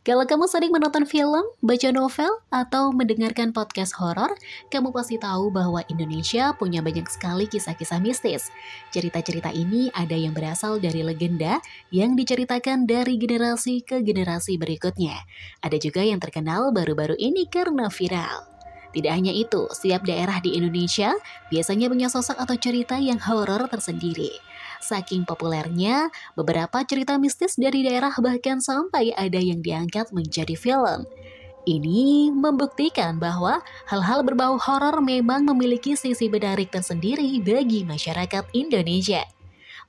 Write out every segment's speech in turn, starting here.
Kalau kamu sering menonton film, baca novel, atau mendengarkan podcast horor, kamu pasti tahu bahwa Indonesia punya banyak sekali kisah-kisah mistis. Cerita-cerita ini ada yang berasal dari legenda yang diceritakan dari generasi ke generasi berikutnya. Ada juga yang terkenal baru-baru ini karena viral. Tidak hanya itu, setiap daerah di Indonesia biasanya punya sosok atau cerita yang horor tersendiri. Saking populernya, beberapa cerita mistis dari daerah bahkan sampai ada yang diangkat menjadi film. Ini membuktikan bahwa hal-hal berbau horor memang memiliki sisi menarik tersendiri bagi masyarakat Indonesia.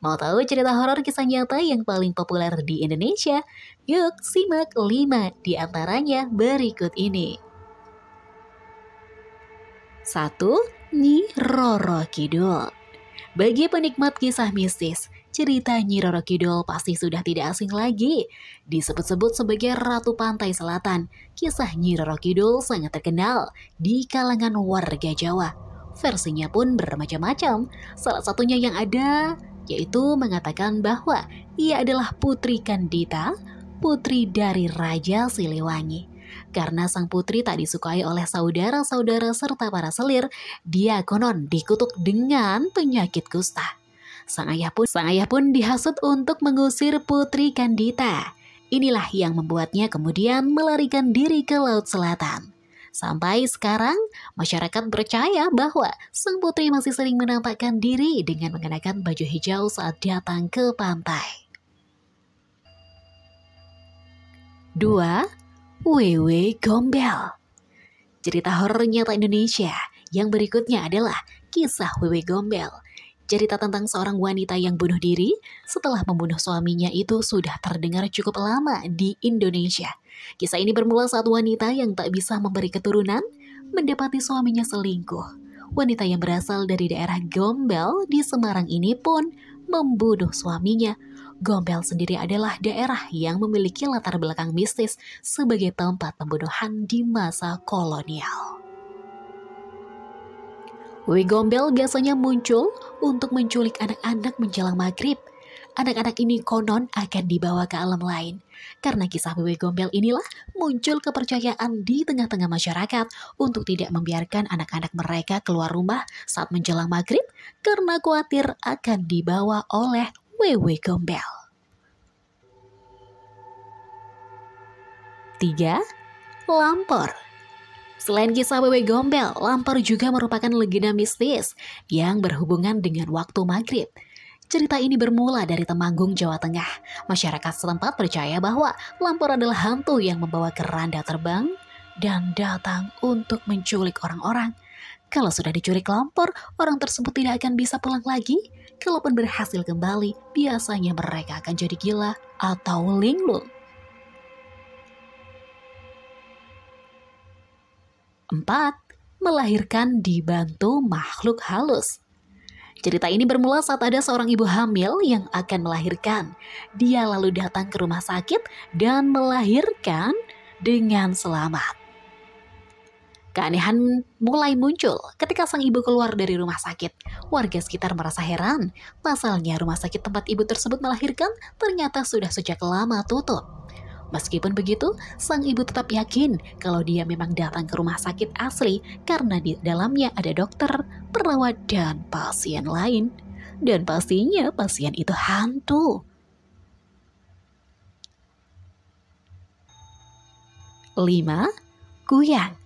Mau tahu cerita horor kisah nyata yang paling populer di Indonesia? Yuk simak 5 di antaranya berikut ini. 1. Nyi Roro Kidul bagi penikmat kisah mistis, cerita Nyi Roro Kidul pasti sudah tidak asing lagi. Disebut-sebut sebagai Ratu Pantai Selatan, kisah Nyi Roro Kidul sangat terkenal di kalangan warga Jawa. Versinya pun bermacam-macam. Salah satunya yang ada yaitu mengatakan bahwa ia adalah putri Kandita, putri dari Raja Siliwangi. Karena sang putri tak disukai oleh saudara-saudara serta para selir, dia konon dikutuk dengan penyakit kusta. Sang ayah pun sang ayah pun dihasut untuk mengusir putri Kandita. Inilah yang membuatnya kemudian melarikan diri ke Laut Selatan. Sampai sekarang, masyarakat percaya bahwa sang putri masih sering menampakkan diri dengan mengenakan baju hijau saat datang ke pantai. 2. Wewe Gombel. Cerita horor nyata Indonesia yang berikutnya adalah kisah Wewe Gombel. Cerita tentang seorang wanita yang bunuh diri setelah membunuh suaminya itu sudah terdengar cukup lama di Indonesia. Kisah ini bermula saat wanita yang tak bisa memberi keturunan mendapati suaminya selingkuh. Wanita yang berasal dari daerah Gombel di Semarang ini pun membunuh suaminya Gombel sendiri adalah daerah yang memiliki latar belakang mistis sebagai tempat pembunuhan di masa kolonial. Wewe Gombel biasanya muncul untuk menculik anak-anak menjelang maghrib. Anak-anak ini konon akan dibawa ke alam lain. Karena kisah Wewe Gombel inilah muncul kepercayaan di tengah-tengah masyarakat untuk tidak membiarkan anak-anak mereka keluar rumah saat menjelang maghrib karena khawatir akan dibawa oleh Wewe Gombel. 3. Lampor Selain kisah Wewe Gombel, Lampor juga merupakan legenda mistis yang berhubungan dengan waktu maghrib. Cerita ini bermula dari Temanggung, Jawa Tengah. Masyarakat setempat percaya bahwa Lampor adalah hantu yang membawa keranda terbang dan datang untuk menculik orang-orang. Kalau sudah diculik Lampor, orang tersebut tidak akan bisa pulang lagi Kalaupun berhasil kembali, biasanya mereka akan jadi gila atau linglung. 4. Melahirkan dibantu makhluk halus. Cerita ini bermula saat ada seorang ibu hamil yang akan melahirkan. Dia lalu datang ke rumah sakit dan melahirkan dengan selamat. Keanehan mulai muncul ketika sang ibu keluar dari rumah sakit. Warga sekitar merasa heran. Pasalnya rumah sakit tempat ibu tersebut melahirkan ternyata sudah sejak lama tutup. Meskipun begitu, sang ibu tetap yakin kalau dia memang datang ke rumah sakit asli karena di dalamnya ada dokter, perawat, dan pasien lain. Dan pastinya pasien itu hantu. 5. Kuyang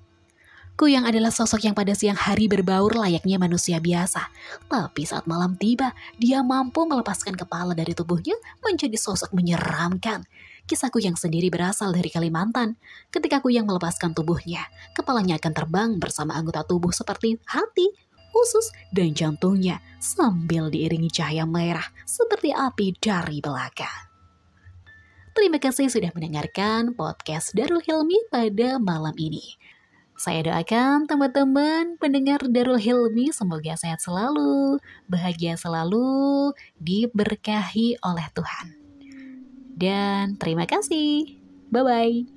Kuyang adalah sosok yang pada siang hari berbaur layaknya manusia biasa. Tapi saat malam tiba, dia mampu melepaskan kepala dari tubuhnya menjadi sosok menyeramkan. Kisah Kuyang sendiri berasal dari Kalimantan. Ketika Kuyang melepaskan tubuhnya, kepalanya akan terbang bersama anggota tubuh seperti hati, usus, dan jantungnya sambil diiringi cahaya merah seperti api dari belakang. Terima kasih sudah mendengarkan podcast Darul Hilmi pada malam ini. Saya doakan teman-teman pendengar Darul Hilmi semoga sehat selalu, bahagia selalu, diberkahi oleh Tuhan. Dan terima kasih. Bye-bye.